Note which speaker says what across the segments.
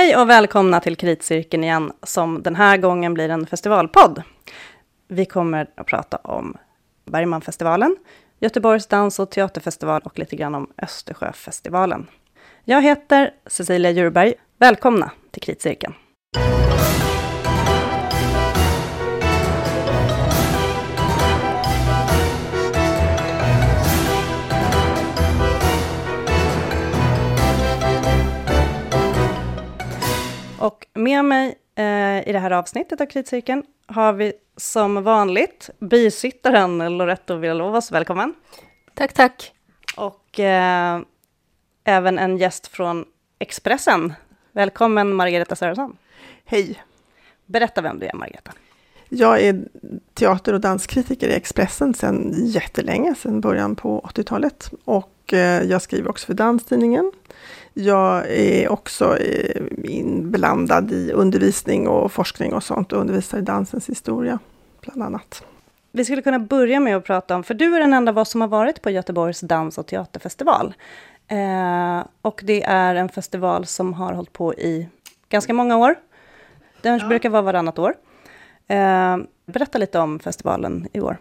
Speaker 1: Hej och välkomna till Kritcirkeln igen, som den här gången blir en festivalpodd. Vi kommer att prata om Bergmanfestivalen, Göteborgs dans och teaterfestival och lite grann om Östersjöfestivalen. Jag heter Cecilia Djurberg. Välkomna till Kritcirkeln. Och med mig eh, i det här avsnittet av Kritcirkeln har vi som vanligt bisittaren Loretto Villalovas. Välkommen!
Speaker 2: Tack, tack!
Speaker 1: Och eh, även en gäst från Expressen. Välkommen Margareta Sörensson.
Speaker 3: Hej!
Speaker 1: Berätta vem du är, Margareta.
Speaker 3: Jag är teater och danskritiker i Expressen sedan jättelänge, sedan början på 80-talet. Och eh, jag skriver också för Danstidningen. Jag är också eh, inblandad i undervisning och forskning och sånt och undervisar i dansens historia, bland annat.
Speaker 1: Vi skulle kunna börja med att prata om, för du är den enda av oss som har varit på Göteborgs dans och teaterfestival. Eh, och det är en festival som har hållit på i ganska många år. Den ja. brukar vara varannat år. Eh, berätta lite om festivalen i år.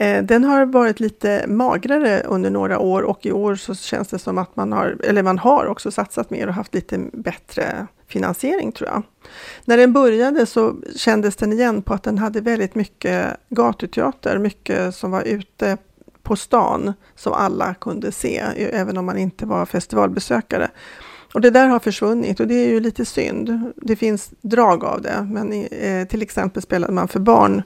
Speaker 3: Eh, den har varit lite magrare under några år och i år så känns det som att man har, eller man har också satsat mer och haft lite bättre finansiering tror jag. När den började så kändes den igen på att den hade väldigt mycket gatuteater, mycket som var ute på stan som alla kunde se, e, även om man inte var festivalbesökare. Och det där har försvunnit och det är ju lite synd. Det finns drag av det, men eh, till exempel spelade man för barn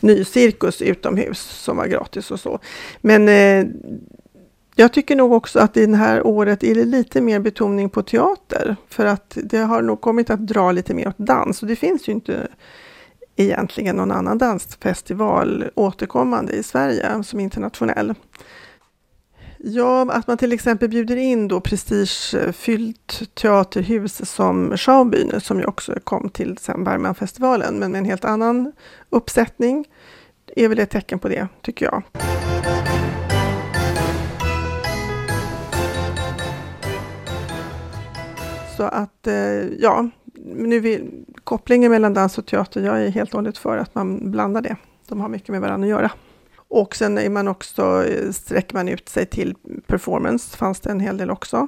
Speaker 3: ny cirkus utomhus som var gratis och så. Men eh, jag tycker nog också att i det här året är det lite mer betoning på teater, för att det har nog kommit att dra lite mer åt dans och det finns ju inte egentligen någon annan dansfestival återkommande i Sverige som internationell. Ja, att man till exempel bjuder in då prestigefyllt teaterhus som Schaubühne, som ju också kom till sen Bergmanfestivalen, men med en helt annan uppsättning, är väl ett tecken på det, tycker jag. Så att, eh, ja, nu vill, kopplingen mellan dans och teater, jag är helt och hållet för att man blandar det. De har mycket med varandra att göra. Och sen är man också, eh, sträcker man ut sig till performance, fanns det en hel del också.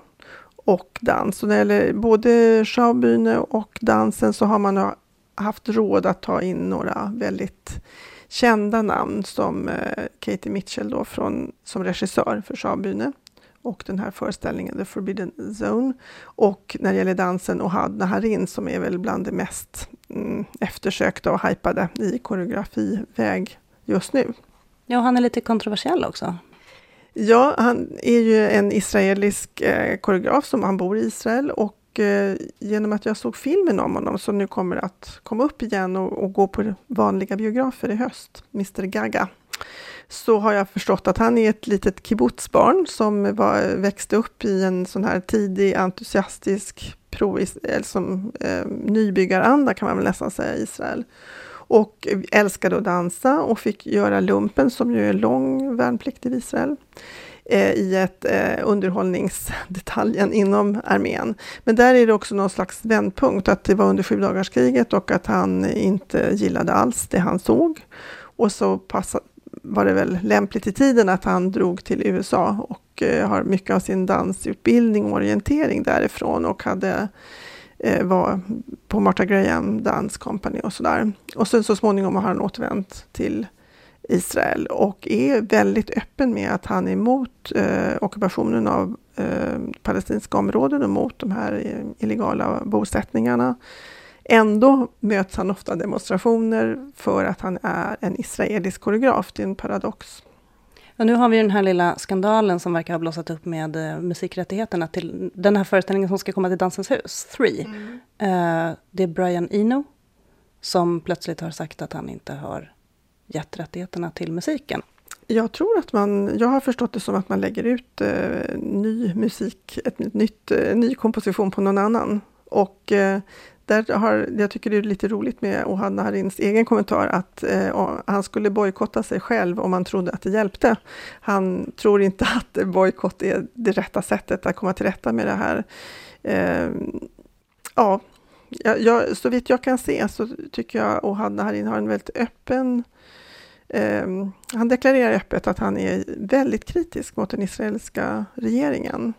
Speaker 3: Och dans. Så när det gäller både Schaubühne och dansen så har man haft råd att ta in några väldigt kända namn som eh, Katie Mitchell då från, som regissör för Schaubühne och den här föreställningen The Forbidden Zone. Och när det gäller dansen Ohad Naharin som är väl bland det mest mm, eftersökta och hypade i koreografiväg just nu.
Speaker 1: Ja, han är lite kontroversiell också.
Speaker 3: Ja, han är ju en israelisk eh, koreograf som han bor i Israel och eh, genom att jag såg filmen om honom som nu kommer att komma upp igen och, och, gå på vanliga biografer i höst, Mr Gaga, så har jag förstått att han är ett litet kibbutzbarn som var, växte upp i en sån här tidig entusiastisk pro, som, eh, nybyggaranda kan man väl nästan säga i Israel och älskade att dansa och fick göra lumpen, som ju är lång värnplikt i Israel, eh, i ett eh, underhållningsdetaljen inom armén. Men där är det också någon slags vändpunkt, att det var under sjudagarskriget och att han inte gillade alls det han såg. Och så passade, var det väl lämpligt i tiden att han drog till USA och eh, har mycket av sin dansutbildning och orientering därifrån och hade Eh, var på Martha Graham Dance Company och sådär. Och sen så småningom har han återvänt till Israel och är väldigt öppen med att han är emot eh, ockupationen av eh, palestinska områden och mot de här eh, illegala bosättningarna. Ändå möts han ofta demonstrationer för att han är en israelisk koreograf. Det är en paradox.
Speaker 1: Och nu har vi den här lilla skandalen som verkar ha blossat upp med uh, musikrättigheterna till den här föreställningen som ska komma till Dansens hus, Three. Mm. Uh, det är Brian Eno som plötsligt har sagt att han inte har gett rättigheterna till musiken.
Speaker 3: Jag tror att man, jag har förstått det som att man lägger ut uh, ny musik, ett nytt, ny komposition på någon annan. Och där har, jag tycker det är lite roligt med Ohad Harins egen kommentar att eh, han skulle bojkotta sig själv om han trodde att det hjälpte. Han tror inte att bojkott är det rätta sättet att komma till rätta med det här eh, Ja, jag, jag, så vitt jag kan se så tycker jag Ohad Harin har en väldigt öppen eh, han deklarerar öppet att han är väldigt kritisk mot den israeliska regeringen.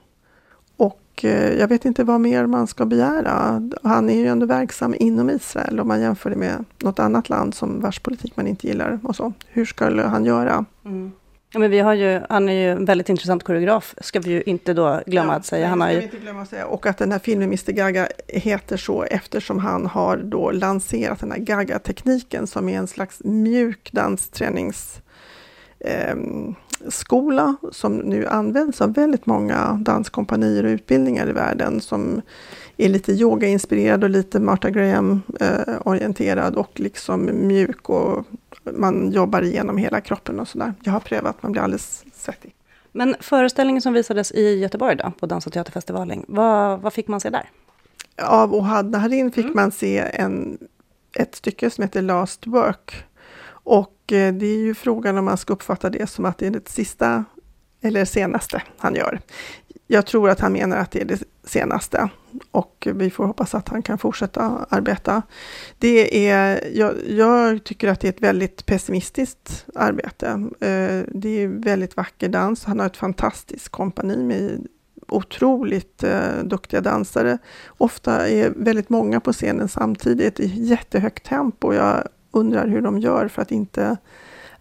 Speaker 3: Och eh, jag vet inte vad mer man ska begära. Han är ju ändå verksam inom Israel om man jämför det med något annat land som vars politik man inte gillar och så. Hur skulle han göra? Mm.
Speaker 1: Ja, men vi har ju, han är ju en väldigt intressant koreograf, ska vi ju inte då glömma
Speaker 3: ja,
Speaker 1: att säga. Han har
Speaker 3: ju... inte glömma att säga. Och att den här filmen Mr Gaga heter så eftersom han har då lanserat den här Gaga-tekniken som är en slags mjuk danstränings eh, skola som nu används av väldigt många danskompanier och utbildningar i världen som är lite yogainspirerad och lite Martha Graham-orienterad och liksom mjuk och man jobbar igenom hela kroppen och sådär. Jag har prövat, man blir alldeles svettig.
Speaker 1: Men föreställningen som visades i Göteborg då, på Dans och teaterfestivalen, vad, vad fick man se där?
Speaker 3: Av Ohad Naharin fick mm. man se en, ett stycke som heter Last Work. Och Eh, det är ju frågan om man ska uppfatta det som att det är det sista eller senaste han gör. Jag tror att han menar att det är det senaste och vi får hoppas att han kan fortsätta arbeta. Det är, jag, jag tycker att det är ett väldigt pessimistiskt arbete. Eh, det är väldigt vacker dans. Han har ett fantastiskt kompani med otroligt eh, duktiga dansare. Ofta är väldigt många på scenen samtidigt i jättehögt tempo. Jag undrar hur de gör för att inte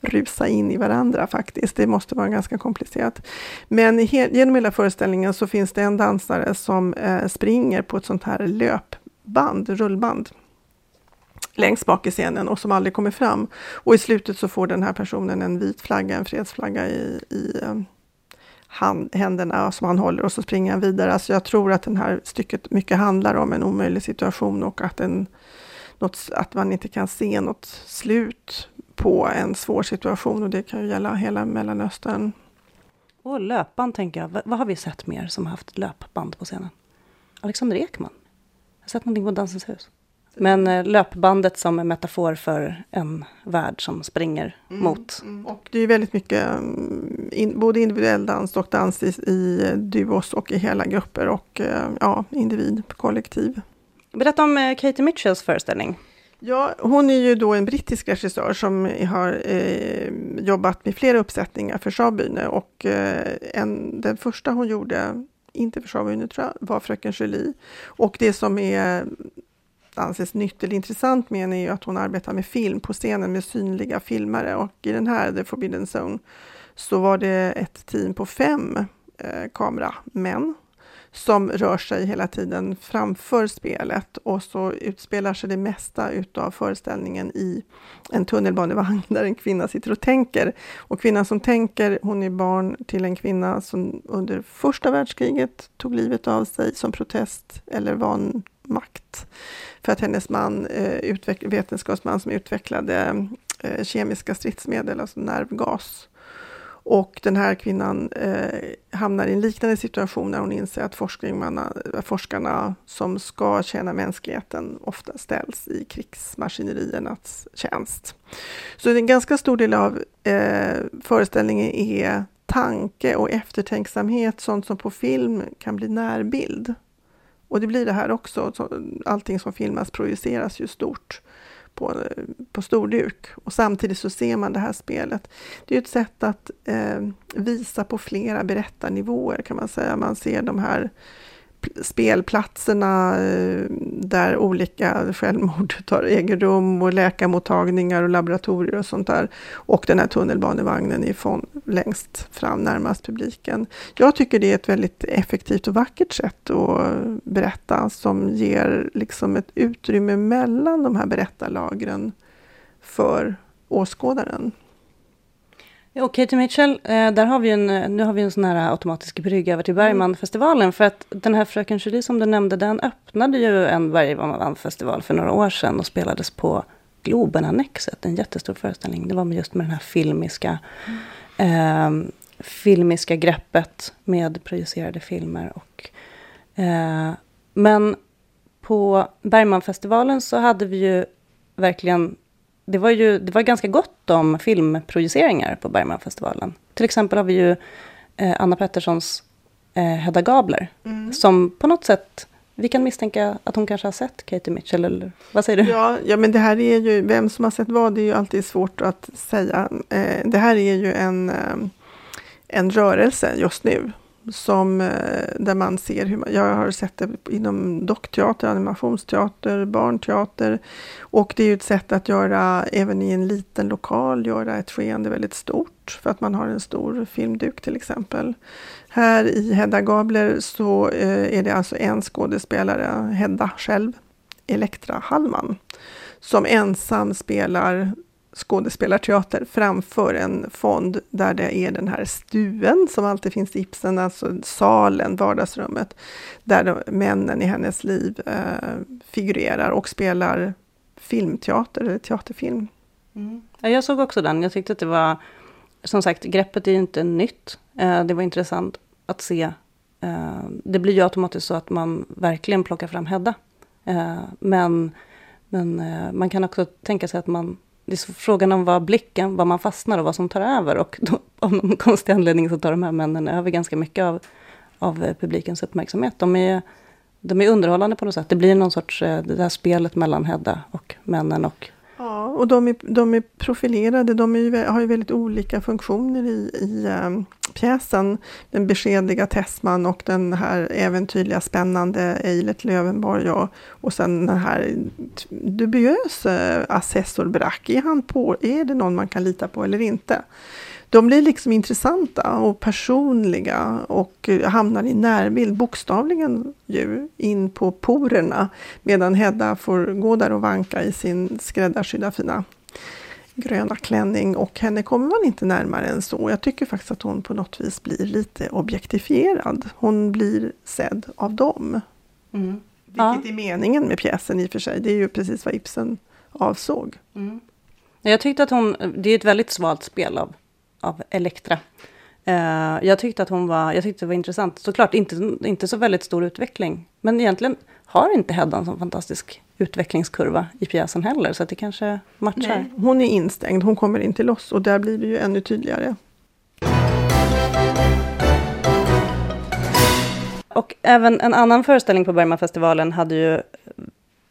Speaker 3: rusa in i varandra faktiskt. Det måste vara ganska komplicerat. Men genom hela föreställningen så finns det en dansare som eh, springer på ett sånt här löpband, rullband längst bak i scenen och som aldrig kommer fram. Och i slutet så får den här personen en vit flagga, en fredsflagga i, i eh, hand, händerna som han håller och så springer han vidare. Alltså jag tror att det här stycket mycket handlar om en omöjlig situation och att, en, något, att man inte kan se något slut på en svår situation och det kan ju gälla hela Mellanöstern.
Speaker 1: Och löpband tänker jag, vad har vi sett mer som haft löpband på scenen? Alexander Ekman. Jag har sett någonting på Dansens hus. Men eh, löpbandet som en metafor för en värld som springer mm, mot.
Speaker 3: Mm. Och det är väldigt mycket mm, in, både individuell dans och dans i, i duos och i hela grupper och eh, ja, individ, kollektiv.
Speaker 1: Berätta om eh, Katie Mitchells föreställning.
Speaker 3: Ja, hon är ju då en brittisk regissör som har eh, jobbat med flera uppsättningar för Schaubühne och eh, en, den första hon gjorde, inte för Schaubühne tror jag, var Fröken Julie. Och det som är anses nytt eller intressant med henne är ju att hon arbetar med film på scenen med synliga filmare och i den här The Forbidden Zone så var det ett team på fem eh, kameramän som rör sig hela tiden framför spelet och så utspelar sig det mesta utav föreställningen i en tunnelbanevagn där en kvinna sitter och tänker. Och kvinnan som tänker, hon är barn till en kvinna som under första världskriget tog livet av sig som protest eller vanmakt för att hennes man, eh, vetenskapsman som utvecklade eh, kemiska stridsmedel, alltså nervgas, och den här kvinnan eh, hamnar i en liknande situation när hon inser att forskarna som ska tjäna mänskligheten ofta ställs i krigsmaskineriernas tjänst. Så en ganska stor del av eh, föreställningen är tanke och eftertänksamhet, sånt som på film kan bli närbild. Och det blir det här också, allting som filmas projiceras ju stort på, på storduk. Och samtidigt så ser man det här spelet. Det är ett sätt att eh, visa på flera berättarnivåer kan man säga. Man ser de här spelplatserna eh, där olika självmord tar egen rum och läkarmottagningar och laboratorier och sånt där. Och den här tunnelbanevagnen är längst fram närmast publiken. Jag tycker det är ett väldigt effektivt och vackert sätt att berätta som ger liksom ett utrymme mellan de här berättarlagren för åskådaren.
Speaker 1: Och Katie Mitchell, eh, där har vi en, nu har vi en sån här automatisk brygga över till mm. Bergmanfestivalen. För att den här Fröken Julie som du nämnde, den öppnade ju en Bergmanfestival för några år sedan och spelades på Globen-annexet. En jättestor föreställning. Det var just med den här filmiska, mm. eh, filmiska greppet med projicerade filmer. Och, eh, men på Bergmanfestivalen så hade vi ju verkligen det var ju det var ganska gott om filmprojiceringar på Bergmanfestivalen. Till exempel har vi ju eh, Anna Petterssons eh, Hedda Gabler, mm. som på något sätt vi kan misstänka att hon kanske har sett Katie Mitchell, eller vad säger du?
Speaker 3: Ja, ja, men det här är ju, vem som har sett vad, det är ju alltid svårt att säga. Eh, det här är ju en, eh, en rörelse just nu som, eh, där man ser hur man, jag har sett det inom dockteater, animationsteater, barnteater. Och det är ju ett sätt att göra, även i en liten lokal, göra ett skeende väldigt stort. För att man har en stor filmduk till exempel. Här i Hedda Gabler så eh, är det alltså en skådespelare, Hedda själv, Elektra Hallman, som ensam spelar skådespelarteater framför en fond där det är den här stuen som alltid finns i Ibsen, alltså salen, vardagsrummet, där de, männen i hennes liv eh, figurerar och spelar filmteater eller teaterfilm.
Speaker 1: Mm. Jag såg också den. Jag tyckte att det var, som sagt, greppet är ju inte nytt. Eh, det var intressant att se. Eh, det blir ju automatiskt så att man verkligen plockar fram Hedda. Eh, men men eh, man kan också tänka sig att man det är frågan om vad blicken, vad man fastnar och vad som tar över. Och då, av någon konstig anledning så tar de här männen över ganska mycket av, av eh, publikens uppmärksamhet. De är, de är underhållande på något sätt. Det blir någon sorts, eh, det där spelet mellan Hedda och männen och
Speaker 3: Ja, och de är, de är profilerade, de är har ju väldigt olika funktioner i, i um, pjäsen. Den beskedliga Tessman och den här äventyrliga, spännande Eilert Lövenborg och, och sen den här dubiösa assessor Brack. Är, han på, är det någon man kan lita på eller inte? De blir liksom intressanta och personliga och hamnar i närbild, bokstavligen ju, in på porerna. Medan Hedda får gå där och vanka i sin skräddarsydda fina gröna klänning och henne kommer man inte närmare än så. Jag tycker faktiskt att hon på något vis blir lite objektifierad. Hon blir sedd av dem. Mm. Vilket ja. är meningen med pjäsen i och för sig. Det är ju precis vad Ibsen avsåg. Mm.
Speaker 1: Jag tyckte att hon, det är ett väldigt svalt spel av av Elektra. Uh, jag tyckte att hon var, jag tyckte det var intressant. Såklart inte, inte så väldigt stor utveckling. Men egentligen har inte Hedda en sån fantastisk utvecklingskurva i pjäsen heller. Så det kanske matchar. Nej,
Speaker 3: hon är instängd, hon kommer inte loss. Och där blir det ju ännu tydligare.
Speaker 1: Och även en annan föreställning på Bergmanfestivalen hade ju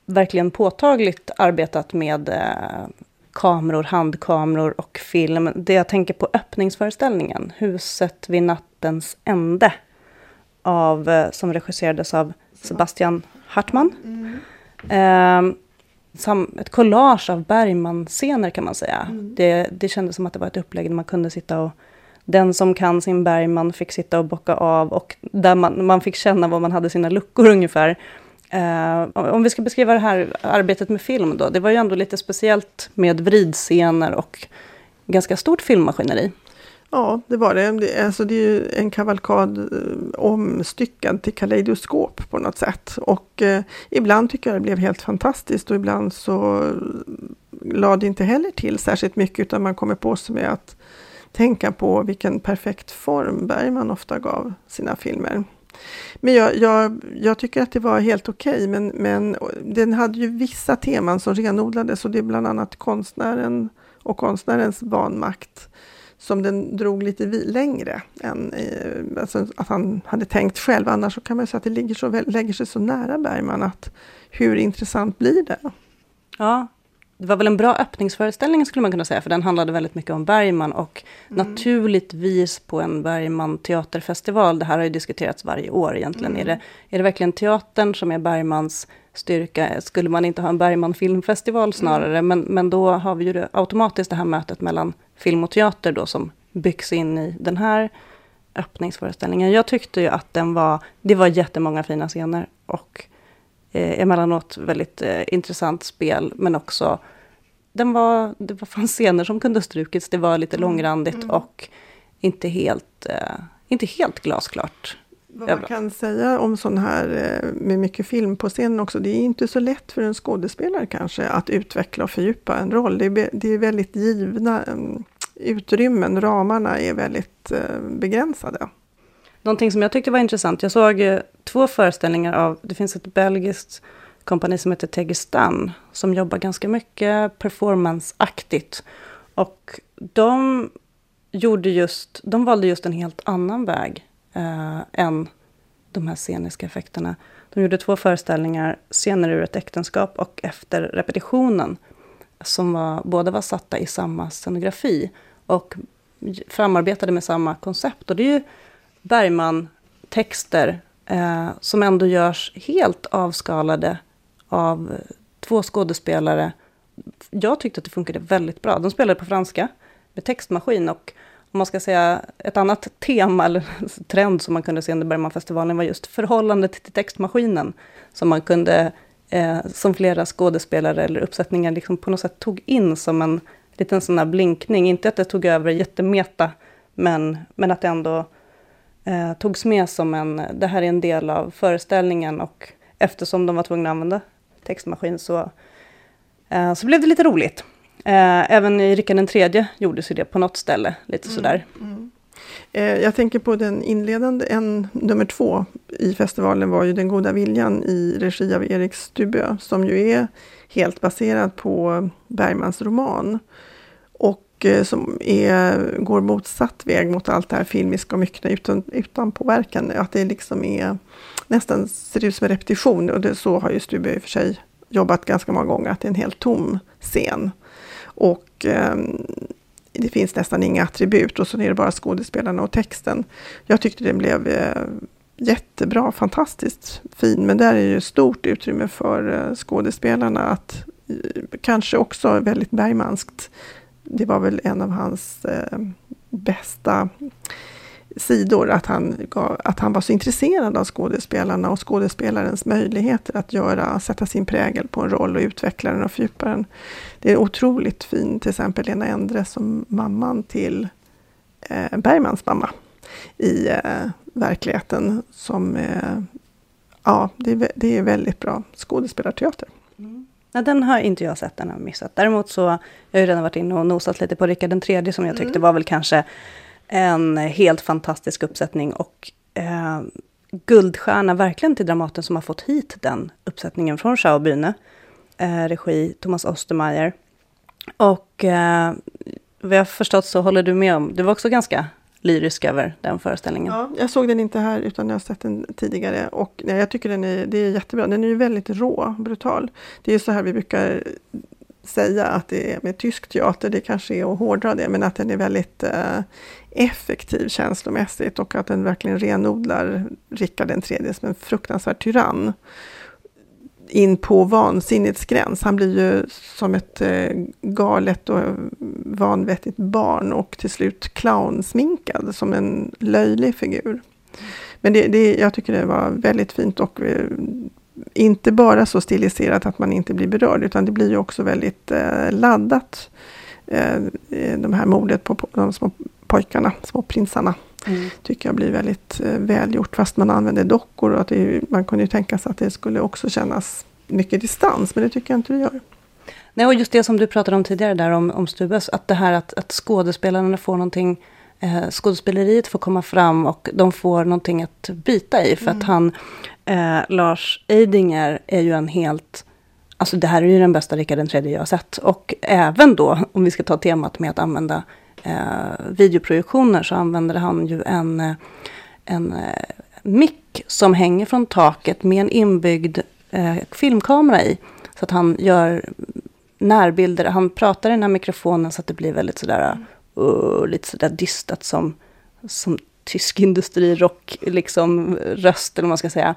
Speaker 1: verkligen påtagligt arbetat med eh, kameror, handkameror och film. Det jag tänker på öppningsföreställningen, Huset vid nattens ände, av, eh, som regisserades av Sebastian Hartman. Mm. Eh, som ett collage av Bergman-scener kan man säga. Mm. Det, det kändes som att det var ett upplägg där man kunde sitta och den som kan sin Bergman fick sitta och bocka av och där man, man fick känna var man hade sina luckor ungefär. Uh, om vi ska beskriva det här arbetet med film då. Det var ju ändå lite speciellt med vridscener och ganska stort filmmaskineri.
Speaker 3: Ja, det var det. det, alltså det är ju en kavalkad eh, omstyckad till kaleidoskop på något sätt. Och eh, ibland tycker jag det blev helt fantastiskt och ibland så eh, lade det inte heller till särskilt mycket utan man kommer på sig med att tänka på vilken perfekt form Bergman ofta gav sina filmer. Men jag, jag, jag, tycker att det var helt okej, okay, men, men den hade ju vissa teman som renodlades och det är bland annat konstnären och konstnärens vanmakt som den drog lite längre än eh, alltså att han hade tänkt själv. Annars så kan man säga att det ligger så, lägger sig så nära Bergman att hur intressant blir det?
Speaker 1: Ja, det var väl en bra öppningsföreställning skulle man kunna säga, för den handlade väldigt mycket om Bergman och mm. naturligtvis på en Bergman teaterfestival, det här har ju diskuterats varje år egentligen, mm. är, det, är det verkligen teatern som är Bergmans styrka? Skulle man inte ha en Bergman filmfestival snarare? Mm. Men, men då har vi ju det, automatiskt det här mötet mellan film och teater då som byggs in i den här öppningsföreställningen. Jag tyckte ju att den var, det var jättemånga fina scener och eh, emellanåt väldigt eh, intressant spel, men också den var, det var fanns scener som kunde strukits, det var lite mm. långrandigt mm. och inte helt, eh, inte helt glasklart.
Speaker 3: Vad man kan säga om sån här eh, med mycket film på scenen också, det är inte så lätt för en skådespelare kanske att utveckla och fördjupa en roll. Det är, det är väldigt givna um, utrymmen, ramarna är väldigt uh, begränsade.
Speaker 1: Någonting som jag tyckte var intressant, jag såg eh, två föreställningar av, det finns ett belgiskt kompani som heter Tegistan, som jobbar ganska mycket performanceaktigt. Och de gjorde just, de valde just en helt annan väg eh, än de här sceniska effekterna. De gjorde två föreställningar, Scener ur ett äktenskap och Efter repetitionen, som var, båda var satta i samma scenografi och framarbetade med samma koncept. Och det är ju Bergman-texter eh, som ändå görs helt avskalade av två skådespelare. Jag tyckte att det funkade väldigt bra. De spelade på franska med textmaskin och om man ska säga ett annat tema eller trend som man kunde se under Bergmanfestivalen var just förhållandet till textmaskinen. Som man kunde, eh, som flera skådespelare eller uppsättningar liksom på något sätt tog in som en liten sån här blinkning. Inte att det tog över jättemeta, men, men att det ändå eh, togs med som en, det här är en del av föreställningen och eftersom de var tvungna att använda textmaskin så, eh, så blev det lite roligt. Eh, även i Rickard den tredje gjordes ju det på något ställe, lite mm, sådär. Mm.
Speaker 3: Eh, jag tänker på den inledande, en, nummer två i festivalen var ju Den goda viljan i regi av Erik Stubö, som ju är helt baserad på Bergmans roman. Och eh, som är, går motsatt väg mot allt det här filmiska och myckna utan, utan påverkan. Att det liksom är nästan ser ut som en repetition och det, så har ju Stubö i och för sig jobbat ganska många gånger, att det är en helt tom scen. Och eh, det finns nästan inga attribut och så är det bara skådespelarna och texten. Jag tyckte den blev eh, jättebra, fantastiskt fin, men där är ju stort utrymme för eh, skådespelarna att eh, kanske också väldigt Bergmanskt. Det var väl en av hans eh, bästa sidor, att han, att han var så intresserad av skådespelarna och skådespelarens möjligheter att göra, sätta sin prägel på en roll och utveckla den och fördjupa den. Det är otroligt fint, till exempel Lena Endre som mamman till eh, Bergmans mamma i eh, verkligheten. Som, eh, ja, det är, det är väldigt bra skådespelarteater.
Speaker 1: Ja, den har inte jag sett, den har missat. Däremot så, jag har ju redan varit inne och nosat lite på Rickard den tredje som jag tyckte mm. var väl kanske en helt fantastisk uppsättning och eh, guldstjärna verkligen till Dramaten som har fått hit den uppsättningen från Schaubühne. Eh, regi Thomas Ostermeier. Och eh, vad jag förstått så håller du med om, du var också ganska lyrisk över den föreställningen.
Speaker 3: Ja, jag såg den inte här utan jag har sett den tidigare och nej, jag tycker den är, det är jättebra. Den är ju väldigt rå, brutal. Det är ju så här vi brukar säga att det är med tysk teater, det kanske är att hårdra det, men att den är väldigt eh, effektiv känslomässigt och att den verkligen renodlar Rickard den tredje som en fruktansvärd tyrann in på vansinnets gräns. Han blir ju som ett eh, galet och vanvettigt barn och till slut clownsminkad som en löjlig figur. Men det, det, jag tycker det var väldigt fint och eh, inte bara så stiliserat att man inte blir berörd, utan det blir ju också väldigt eh, laddat. Eh, de här mordet på, på de små pojkarna, små prinsarna. Mm. Tycker jag blir väldigt eh, välgjort, fast man använder dockor. Och att det, man kunde ju tänka sig att det skulle också kännas mycket distans, men det tycker jag inte det gör.
Speaker 1: Nej, och just det som du pratade om tidigare där om, om Stubes, att det här att, att skådespelarna får någonting eh, skådespeleriet får komma fram och de får någonting att bita i. För mm. att han, eh, Lars Eidinger, är ju en helt... Alltså det här är ju den bästa Rickard III jag har sett. Och även då, om vi ska ta temat med att använda eh, videoprojektioner, så använder han ju en, eh, en eh, mick som hänger från taket med en inbyggd eh, filmkamera i. Så att han gör närbilder, han pratar i den här mikrofonen så att det blir väldigt sådär uh, lite sådär dystat som, som tysk industrirock, liksom röst eller vad man ska säga.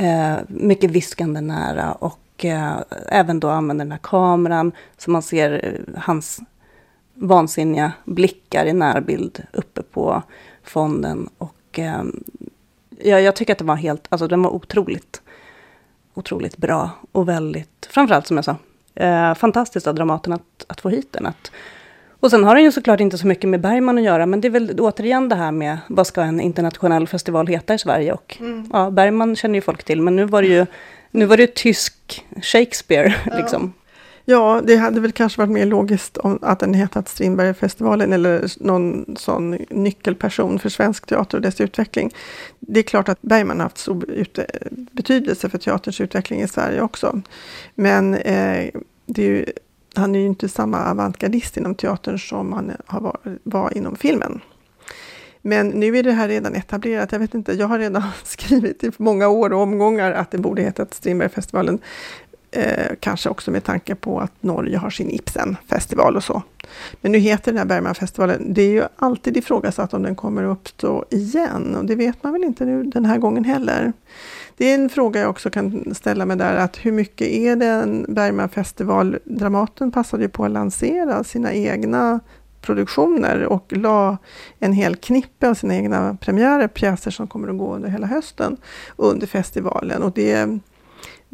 Speaker 1: Uh, mycket viskande nära och uh, även då använder den här kameran så man ser hans vansinniga blickar i närbild uppe på fonden. Och ja, jag tycker att det var helt, alltså den var otroligt, otroligt bra och väldigt, framförallt som jag sa, fantastiskt av Dramaten att, att få hit den. Att, och sen har den ju såklart inte så mycket med Bergman att göra, men det är väl återigen det här med vad ska en internationell festival heta i Sverige? Och mm. ja, Bergman känner ju folk till, men nu var det ju, nu var det tysk Shakespeare. Ja. Liksom.
Speaker 3: Ja, det hade väl kanske varit mer logiskt om att den hetat Strindbergfestivalen eller någon sån nyckelperson för svensk teater och dess utveckling. Det är klart att Bergman har haft stor betydelse för teaterns utveckling i Sverige också. Men eh, det är ju han är ju inte samma avantgardist inom teatern som han har var, var inom filmen. Men nu är det här redan etablerat. Jag vet inte, jag har redan skrivit i många år och omgångar att det borde heta Strindbergfestivalen. Eh, kanske också med tanke på att Norge har sin Ibsen-festival och så. Men nu heter den här Bergmanfestivalen, det är ju alltid ifrågasatt om den kommer att uppstå igen och det vet man väl inte nu den här gången heller. Det är en fråga jag också kan ställa mig där, att hur mycket är det en Bergmanfestival? Dramaten passade ju på att lansera sina egna produktioner och la en hel knippe av sina egna premiärer, pjäser som kommer att gå under hela hösten under festivalen. Och det,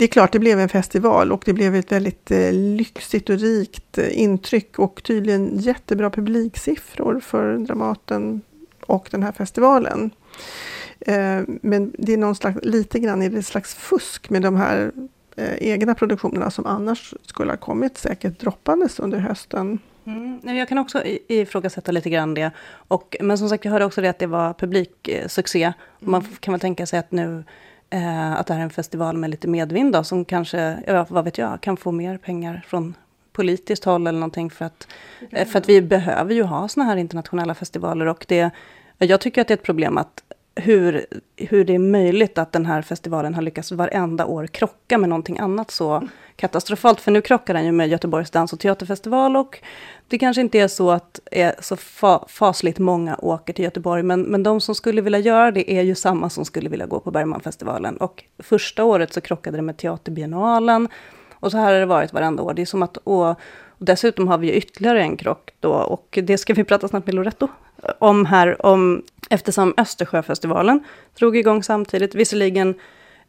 Speaker 3: det är klart, det blev en festival och det blev ett väldigt eh, lyxigt och rikt eh, intryck och tydligen jättebra publiksiffror för Dramaten och den här festivalen. Eh, men det är någon slags, lite grann är det slags fusk med de här egna produktionerna som annars skulle ha kommit säkert droppandes under hösten.
Speaker 1: Mm. Jag kan också ifrågasätta lite grann det. Och, men som sagt, jag hörde också det att det var publiksuccé. Mm. Man kan väl tänka sig att nu eh, att det här är en festival med lite medvind då, som kanske, ja, vad vet jag, kan få mer pengar från politiskt håll eller någonting för att, eh, för att vi behöver ju ha såna här internationella festivaler och det, jag tycker att det är ett problem att hur, hur det är möjligt att den här festivalen har lyckats varenda år krocka med någonting annat så katastrofalt. För nu krockar den ju med Göteborgs dans och teaterfestival och det kanske inte är så att är så fa fasligt många åker till Göteborg, men, men de som skulle vilja göra det är ju samma som skulle vilja gå på Bergmanfestivalen. Och första året så krockade det med Teaterbiennalen och så här har det varit varenda år. Det är som att, och dessutom har vi ytterligare en krock då och det ska vi prata snart med Loretto om här, om, eftersom Östersjöfestivalen drog igång samtidigt, visserligen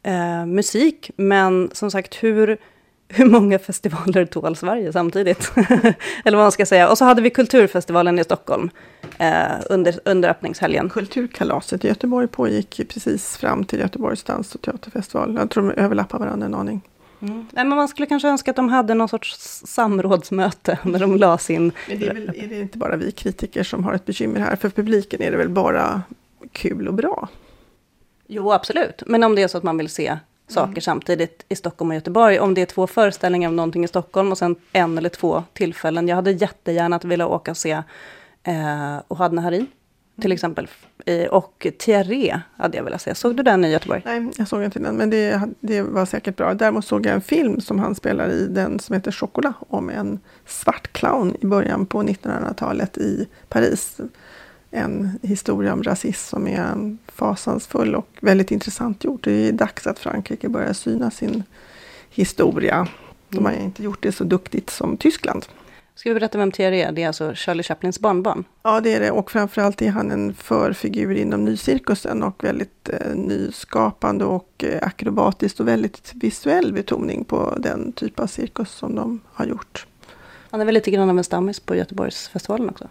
Speaker 1: eh, musik, men som sagt hur, hur många festivaler tål Sverige samtidigt? Eller vad man ska säga. Och så hade vi Kulturfestivalen i Stockholm eh, under, under öppningshelgen.
Speaker 3: Kulturkalaset i Göteborg pågick precis fram till Göteborgs dans och teaterfestival. Jag tror de överlappar varandra en aning.
Speaker 1: Mm. Nej, men man skulle kanske önska att de hade någon sorts samrådsmöte när de la sin...
Speaker 3: Men det är, väl, är det inte bara vi kritiker som har ett bekymmer här? För publiken är det väl bara kul och bra?
Speaker 1: Jo, absolut. Men om det är så att man vill se saker mm. samtidigt i Stockholm och Göteborg. Om det är två föreställningar av någonting i Stockholm och sen en eller två tillfällen. Jag hade jättegärna velat åka och se eh, Ohadna Harin till exempel. Och Thierry hade jag velat se. Såg du den i Göteborg?
Speaker 3: Nej, jag såg inte den, men det, det var säkert bra. Däremot såg jag en film som han spelar i, den som heter Chocolat, om en svart clown i början på 1900-talet i Paris. En historia om rasism som är fasansfull och väldigt intressant gjort. Det är dags att Frankrike börjar syna sin historia. De har inte gjort det så duktigt som Tyskland.
Speaker 1: Ska vi berätta vem Thierry är? Det är alltså Charlie Chaplins barnbarn.
Speaker 3: Ja, det är det. Och framförallt är han en förfigur inom nycirkusen och väldigt eh, nyskapande och eh, akrobatiskt och väldigt visuell betoning på den typ av cirkus som de har gjort.
Speaker 1: Han är väl lite grann av en stammis på Göteborgsfestivalen också?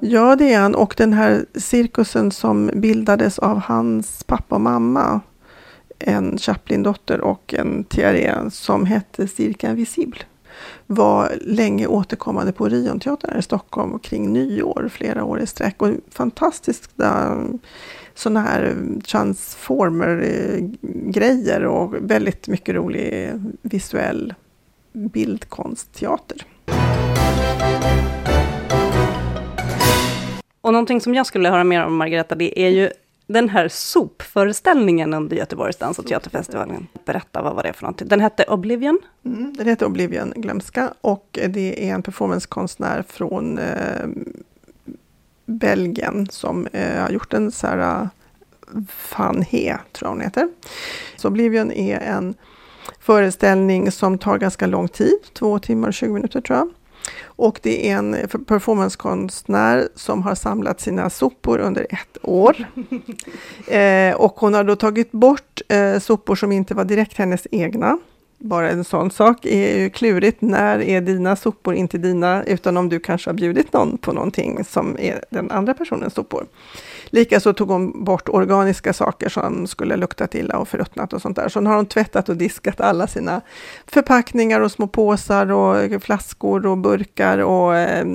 Speaker 3: Ja, det är han. Och den här cirkusen som bildades av hans pappa och mamma, en Chaplin-dotter och en Thierry, som hette Cirka Invisible var länge återkommande på Orionteatern här i Stockholm kring nyår, flera år i sträck. Och fantastiska mm, sådana här mm, transformer-grejer och väldigt mycket rolig visuell bildkonstteater.
Speaker 1: Och någonting som jag skulle höra mer om Margareta, det är ju den här sopföreställningen under Göteborgs dans och teaterfestivalen. Berätta, vad var det för någonting? Den hette Oblivion?
Speaker 3: Mm, den hette Oblivion, glömska. Och det är en performancekonstnär från eh, Belgien som eh, har gjort en här Van He, tror jag hon heter. Så Oblivion är en föreställning som tar ganska lång tid, två timmar och 20 minuter tror jag. Och det är en performancekonstnär som har samlat sina sopor under ett år. eh, och hon har då tagit bort eh, sopor som inte var direkt hennes egna. Bara en sån sak är ju klurigt. När är dina sopor inte dina? Utan om du kanske har bjudit någon på någonting som är den andra personens sopor. Likaså tog hon bort organiska saker som skulle luktat illa och förruttnat och sånt där. Så nu har hon tvättat och diskat alla sina förpackningar och små påsar och flaskor och burkar och eh,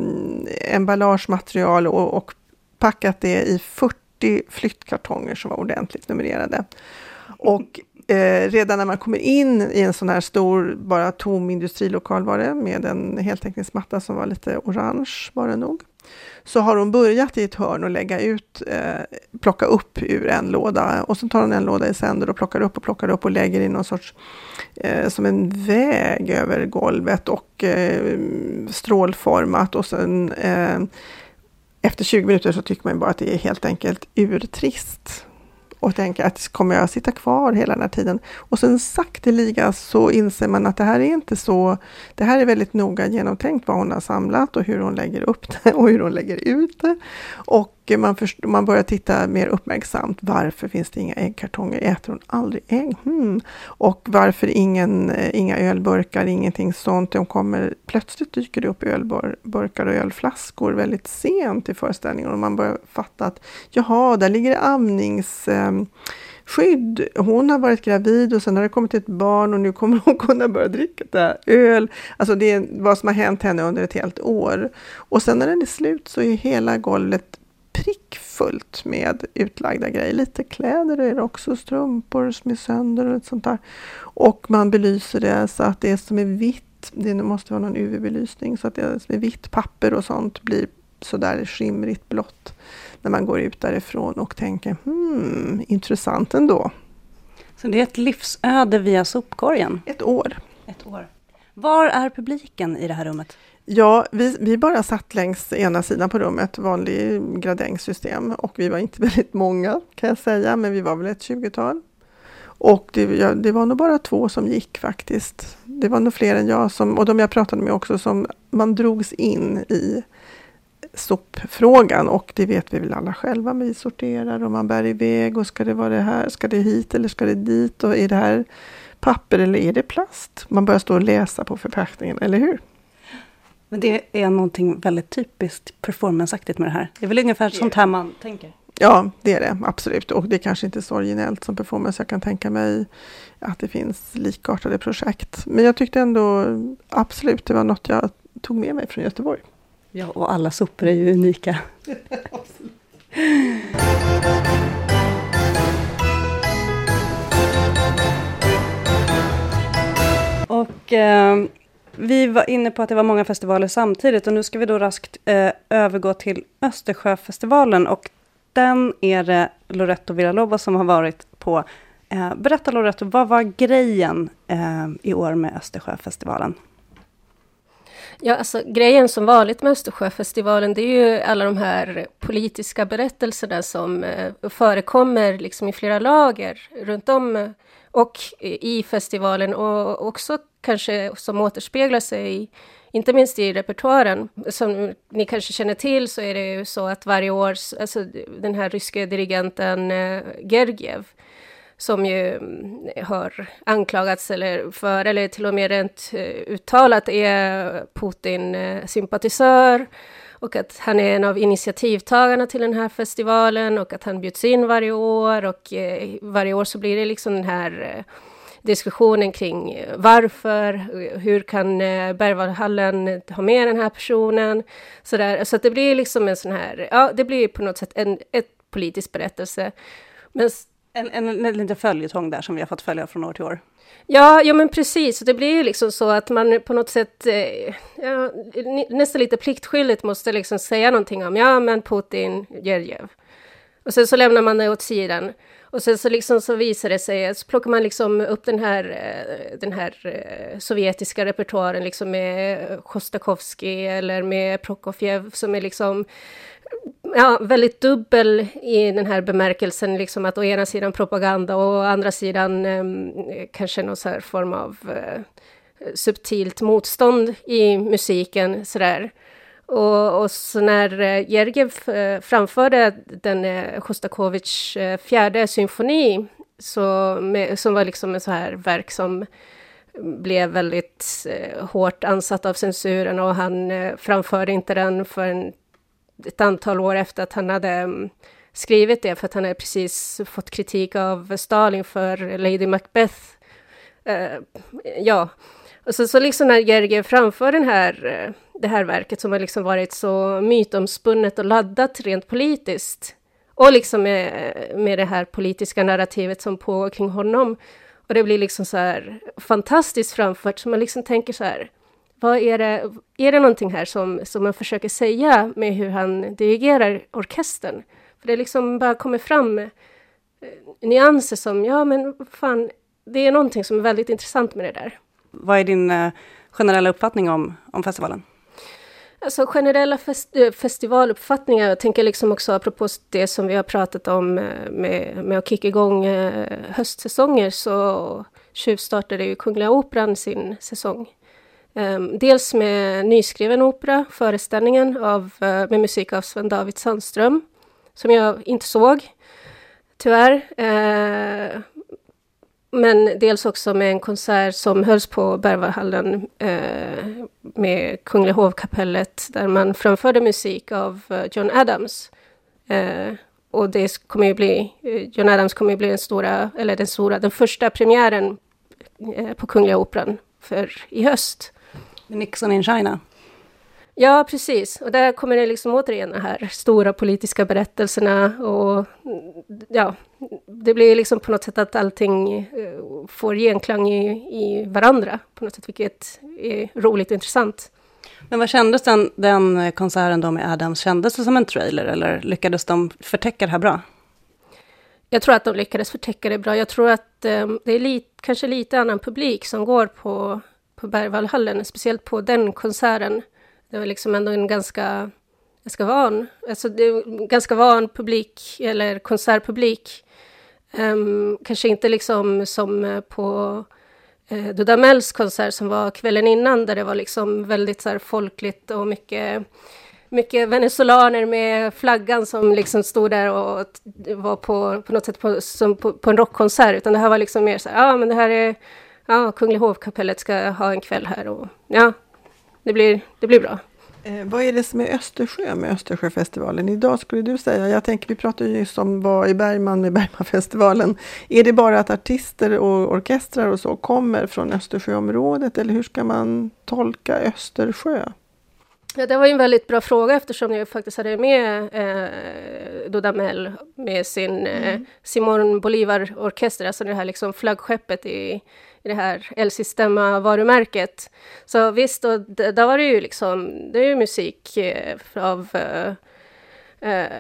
Speaker 3: emballagematerial och, och packat det i 40 flyttkartonger som var ordentligt numrerade. Och eh, redan när man kommer in i en sån här stor, bara tom industrilokal var det, med en heltäckningsmatta som var lite orange var det nog så har hon börjat i ett hörn och lägga ut, eh, plocka upp ur en låda. Och så tar hon en låda i sänder och plockar upp och plockar upp och lägger i någon sorts, eh, som en väg över golvet och eh, strålformat. Och sen eh, efter 20 minuter så tycker man bara att det är helt enkelt urtrist och tänker att kommer jag sitta kvar hela den här tiden? Och sen sakteliga så inser man att det här är inte så, det här är väldigt noga genomtänkt vad hon har samlat och hur hon lägger upp det och hur hon lägger ut det. Och man, först, man börjar titta mer uppmärksamt. Varför finns det inga äggkartonger? Äter hon aldrig ägg? Hmm. Och varför ingen, eh, inga ölburkar, ingenting sånt? De kommer, plötsligt dyker det upp ölburkar och ölflaskor väldigt sent i föreställningen och man börjar fatta att jaha, där ligger det amningsskydd. Ehm, hon har varit gravid och sen har det kommit ett barn och nu kommer hon kunna börja dricka öl. Alltså det är vad som har hänt henne under ett helt år. Och sen när den är slut så är hela golvet prickfullt med utlagda grejer. Lite kläder är det också, strumpor som är sönder och sånt där. Och man belyser det så att det som är vitt, det måste vara någon UV-belysning, så att det som är vitt papper och sånt blir sådär skimrigt blått när man går ut därifrån och tänker hmm, intressant ändå.
Speaker 1: Så det är ett livsöde via sopkorgen?
Speaker 3: Ett år.
Speaker 1: Ett år. Var är publiken i det här rummet?
Speaker 3: Ja, vi, vi bara satt längs ena sidan på rummet, vanlig gradängssystem och vi var inte väldigt många kan jag säga, men vi var väl ett tjugotal. Och det, ja, det, var nog bara två som gick faktiskt. Det var nog fler än jag som, och de jag pratade med också, som man drogs in i sopfrågan och det vet vi väl alla själva, men vi sorterar och man bär iväg och ska det vara det här, ska det hit eller ska det dit och är det här papper eller är det plast? Man börjar stå och läsa på förpackningen, eller hur?
Speaker 1: Men det är någonting väldigt typiskt performanceaktigt med det här. Det är väl ungefär det. sånt här man tänker?
Speaker 3: Ja, det är det absolut. Och det är kanske inte så originellt som performance. Jag kan tänka mig att det finns likartade projekt. Men jag tyckte ändå absolut det var något jag tog med mig från Göteborg.
Speaker 1: Ja, och alla sopor är ju unika. och eh, vi var inne på att det var många festivaler samtidigt och nu ska vi då raskt eh, övergå till Östersjöfestivalen och den är det Loretto Villalobos som har varit på. Eh, berätta Loretto, vad var grejen eh, i år med Östersjöfestivalen?
Speaker 2: Ja, alltså grejen som vanligt med Östersjöfestivalen, det är ju alla de här politiska berättelserna som eh, förekommer liksom i flera lager runt om eh, och eh, i festivalen och också kanske som återspeglar sig inte minst i repertoaren. Som ni kanske känner till så är det ju så att varje år, alltså den här ryske dirigenten eh, Gergiev, som ju mm, har anklagats eller för, eller till och med rent eh, uttalat är Putin-sympatisör och att han är en av initiativtagarna till den här festivalen och att han bjuds in varje år och eh, varje år så blir det liksom den här eh, diskussionen kring eh, varför, eh, hur kan eh, Berwaldhallen ha med den här personen? Så, där. så att det blir liksom en sån här, ja, det blir på något sätt en ett politisk berättelse.
Speaker 1: Men, en, en, en liten följetong där som vi har fått följa från år till år.
Speaker 2: Ja, ja men precis. Det blir ju liksom så att man på något sätt eh, ja, nästan lite pliktskyldigt måste liksom säga någonting om, ja men Putin, Gergiev. Och sen så lämnar man det åt sidan. Och sen så, liksom så visar det sig, så plockar man liksom upp den här, eh, den här eh, sovjetiska repertoaren liksom med Chostakovsky eller med Prokofjev som är liksom ja, väldigt dubbel i den här bemärkelsen, liksom att å ena sidan propaganda och å andra sidan eh, kanske någon så här form av eh, subtilt motstånd i musiken sådär. Och, och så när eh, Gergiev eh, framförde den eh, Sjostakovitjs eh, fjärde symfoni, så med, som var liksom ett så här verk som blev väldigt eh, hårt ansatt av censuren och han eh, framförde inte den förrän ett antal år efter att han hade mm, skrivit det, för att han hade precis fått kritik av Stalin för Lady Macbeth. Uh, ja, och så, så liksom när Gergiev framför den här eh, det här verket som har liksom varit så mytomspunnet och laddat rent politiskt. Och liksom med, med det här politiska narrativet som pågår kring honom. Och Och det blir liksom så här fantastiskt framfört, så man liksom tänker så här, vad är det, är det någonting här som, som man försöker säga med hur han dirigerar orkestern? För det liksom bara kommer fram eh, nyanser som, ja men fan, det är någonting som är väldigt intressant med det där.
Speaker 1: Vad är din eh, generella uppfattning om, om festivalen?
Speaker 2: Alltså generella fest, eh, festivaluppfattningar, jag tänker liksom också apropå det som vi har pratat om med, med att kicka igång höstsäsonger, så tjuvstartade ju Kungliga Operan sin säsong. Ehm, dels med nyskriven opera, föreställningen av, eh, med musik av Sven-David Sandström, som jag inte såg, tyvärr. Ehm, men dels också med en konsert som hölls på Berwaldhallen eh, med Kungliga hovkapellet där man framförde musik av eh, John Adams. Ehm, och det kommer ju bli, John Adams kommer ju bli den stora, eller den stora, den första premiären på Kungliga Operan för i höst.
Speaker 1: Nixon in China.
Speaker 2: Ja, precis. Och där kommer det liksom återigen de här stora politiska berättelserna och ja, det blir liksom på något sätt att allting eh, får genklang i, i varandra på något sätt, vilket är roligt och intressant.
Speaker 1: Men vad kändes den, den konserten då med Adams? Kändes det som en trailer eller lyckades de förtäcka det här bra?
Speaker 2: Jag tror att de lyckades förtäcka det bra. Jag tror att eh, det är lit, kanske lite annan publik som går på, på Berwaldhallen, speciellt på den konserten. Det var liksom ändå en ganska, ganska van, alltså det ganska van publik, eller konsertpublik. Um, kanske inte liksom som eh, på eh, Dudamels konsert som var kvällen innan, där det var liksom väldigt så här folkligt och mycket mycket venezolaner med flaggan som liksom stod där och var på, på något sätt på, som på, på en rockkonsert, utan det här var liksom mer så här, ja men det här är, ja, Kungliga hovkapellet ska ha en kväll här och ja, det blir, det blir bra.
Speaker 3: Eh, vad är det som är Östersjö med Östersjöfestivalen idag skulle du säga? Jag tänker, vi pratade ju om vad i Bergman med Bergmanfestivalen. Är det bara att artister och orkestrar och så kommer från Östersjöområdet eller hur ska man tolka Östersjö?
Speaker 2: Ja, det var ju en väldigt bra fråga eftersom jag faktiskt hade med eh, Dudamel med sin eh, mm. Simon Bolivar-orkester, alltså det här liksom flaggskeppet i i det här El-Sistema-varumärket. Så visst, och där var det ju liksom, det är ju musik eh, av eh, eh,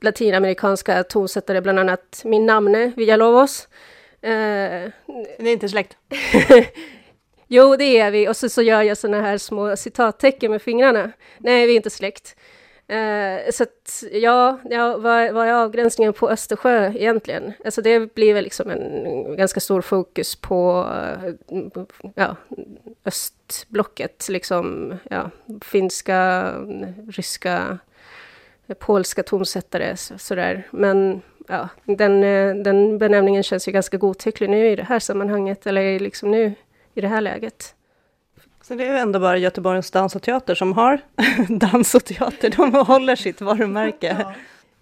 Speaker 2: latinamerikanska tonsättare, bland annat min namne Villalobos.
Speaker 1: Eh, Ni är inte släkt?
Speaker 2: jo, det är vi. Och så, så gör jag såna här små citattecken med fingrarna. Nej, vi är inte släkt. Eh, så att, ja, ja vad, vad är avgränsningen på Östersjö egentligen? Alltså det blir väl liksom en ganska stor fokus på ja, östblocket, liksom ja, finska, ryska, polska tonsättare sådär. Men ja, den, eh, den benämningen känns ju ganska godtycklig nu i det här sammanhanget, eller liksom nu i det här läget.
Speaker 1: Så det är ändå bara Göteborgs dans och teater som har dans och teater, de håller sitt varumärke.
Speaker 3: Ja.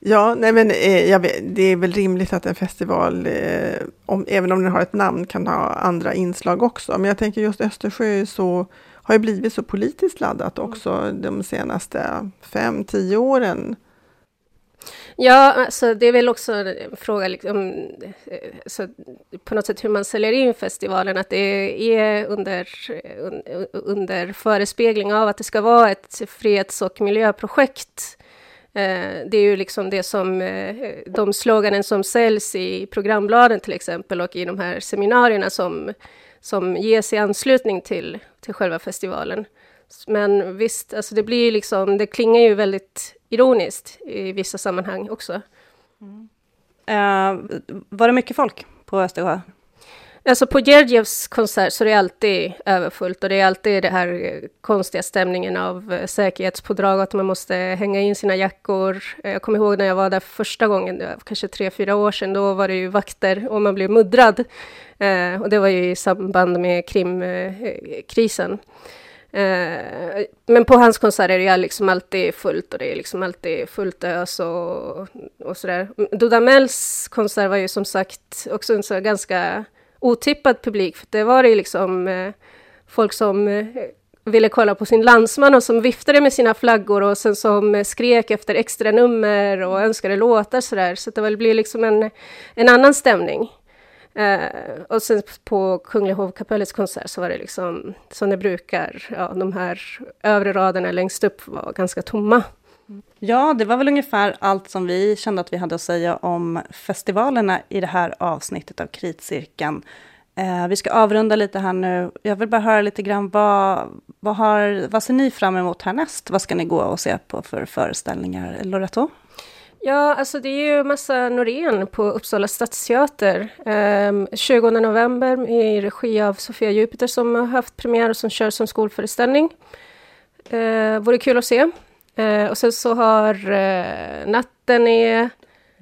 Speaker 3: Ja, nej men eh, vet, det är väl rimligt att en festival, eh, om, även om den har ett namn, kan ha andra inslag också. Men jag tänker just Östersjö så, har ju blivit så politiskt laddat också mm. de senaste fem, tio åren.
Speaker 2: Ja, alltså det är väl också en fråga liksom, eh, så på något sätt hur man säljer in festivalen, att det är under, under förespegling av att det ska vara ett freds och miljöprojekt. Eh, det är ju liksom det som, eh, de sloganen som säljs i programbladen till exempel och i de här seminarierna som, som ges i anslutning till, till själva festivalen. Men visst, alltså det blir ju liksom, det klingar ju väldigt ironiskt i vissa sammanhang också.
Speaker 1: Mm. Uh, var det mycket folk på Östersjö?
Speaker 2: Alltså på Gergievs konsert så är det alltid överfullt och det är alltid det här konstiga stämningen av eh, säkerhetspådrag, att man måste hänga in sina jackor. Jag kommer ihåg när jag var där första gången, kanske tre, fyra år sedan, då var det ju vakter och man blev muddrad. Eh, och det var ju i samband med Krimkrisen. Eh, men på hans konserter är det liksom alltid fullt och det är liksom alltid fullt ös och, och sådär. Dudamels konsert var ju som sagt också en så ganska otippad publik, för det var ju liksom eh, folk som eh, ville kolla på sin landsman och som viftade med sina flaggor och sen som eh, skrek efter extra nummer och önskade låtar sådär. Så det väl blir liksom en, en annan stämning. Eh, och sen på Kungliga hovkapellets konsert så var det liksom som det brukar, ja, de här övre raderna längst upp var ganska tomma.
Speaker 1: Ja, det var väl ungefär allt som vi kände att vi hade att säga om festivalerna i det här avsnittet av Kritcirkeln. Eh, vi ska avrunda lite här nu. Jag vill bara höra lite grann, vad, vad, har, vad ser ni fram emot härnäst? Vad ska ni gå och se på för föreställningar? Loretto?
Speaker 2: Ja, alltså det är ju massa Norén på Uppsala stadsteater. Eh, 20 november i regi av Sofia Jupiter som har haft premiär och som kör som skolföreställning. Eh, vore kul att se. Eh, och sen så har eh, Natten är...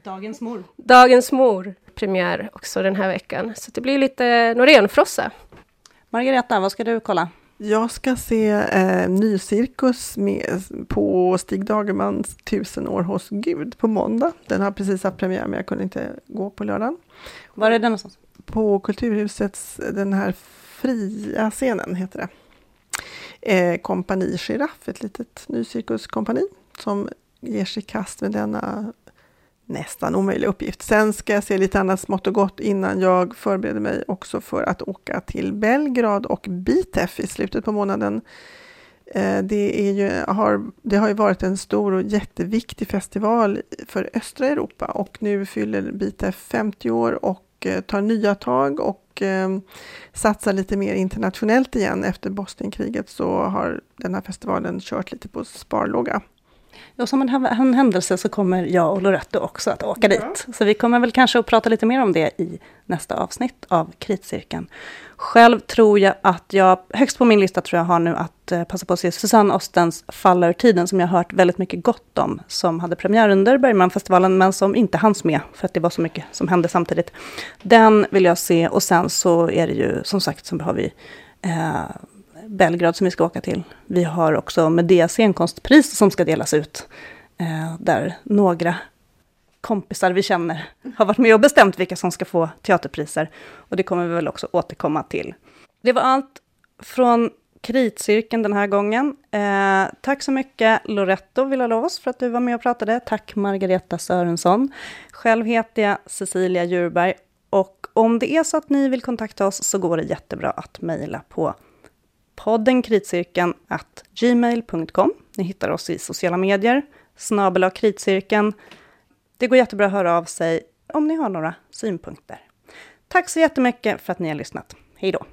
Speaker 1: Dagens mor.
Speaker 2: Dagens mor premiär också den här veckan. Så det blir lite Norénfrossa.
Speaker 1: Margareta, vad ska du kolla?
Speaker 3: Jag ska se eh, Nycirkus med, på Stig Dagermans Tusen år hos Gud på måndag. Den har precis haft premiär men jag kunde inte gå på lördagen.
Speaker 1: Var är den någonstans?
Speaker 3: På Kulturhusets, den här fria scenen heter det. Eh, kompani Giraff, ett litet nycirkuskompani som ger sig kast med denna nästan omöjlig uppgift. Sen ska jag se lite annat smått och gott innan jag förbereder mig också för att åka till Belgrad och Bitef i slutet på månaden. Eh, det, är ju, har, det har ju varit en stor och jätteviktig festival för östra Europa och nu fyller Bitef 50 år och eh, tar nya tag och eh, satsar lite mer internationellt igen. Efter Bosnienkriget så har den här festivalen kört lite på sparlåga.
Speaker 1: Ja, som en, en händelse så kommer jag och Loretto också att åka ja. dit. Så vi kommer väl kanske att prata lite mer om det i nästa avsnitt av Kritcirkeln. Själv tror jag att jag, högst på min lista tror jag har nu att eh, passa på att se Susanne Ostens Falla ur tiden, som jag har hört väldigt mycket gott om, som hade premiär under Bergmanfestivalen, men som inte hanns med, för att det var så mycket som hände samtidigt. Den vill jag se, och sen så är det ju, som sagt, så har vi eh, Belgrad som vi ska åka till. Vi har också Medea scenkonstpris som ska delas ut. Eh, där några kompisar vi känner har varit med och bestämt vilka som ska få teaterpriser. Och det kommer vi väl också återkomma till. Det var allt från Kritcirkeln den här gången. Eh, tack så mycket Loretto Villalovos för att du var med och pratade. Tack Margareta Sörensson. Själv heter jag Cecilia Djurberg och om det är så att ni vill kontakta oss så går det jättebra att mejla på podden kritcirkeln at gmail.com. Ni hittar oss i sociala medier, snabel kritcirkeln. Det går jättebra att höra av sig om ni har några synpunkter. Tack så jättemycket för att ni har lyssnat. Hej då!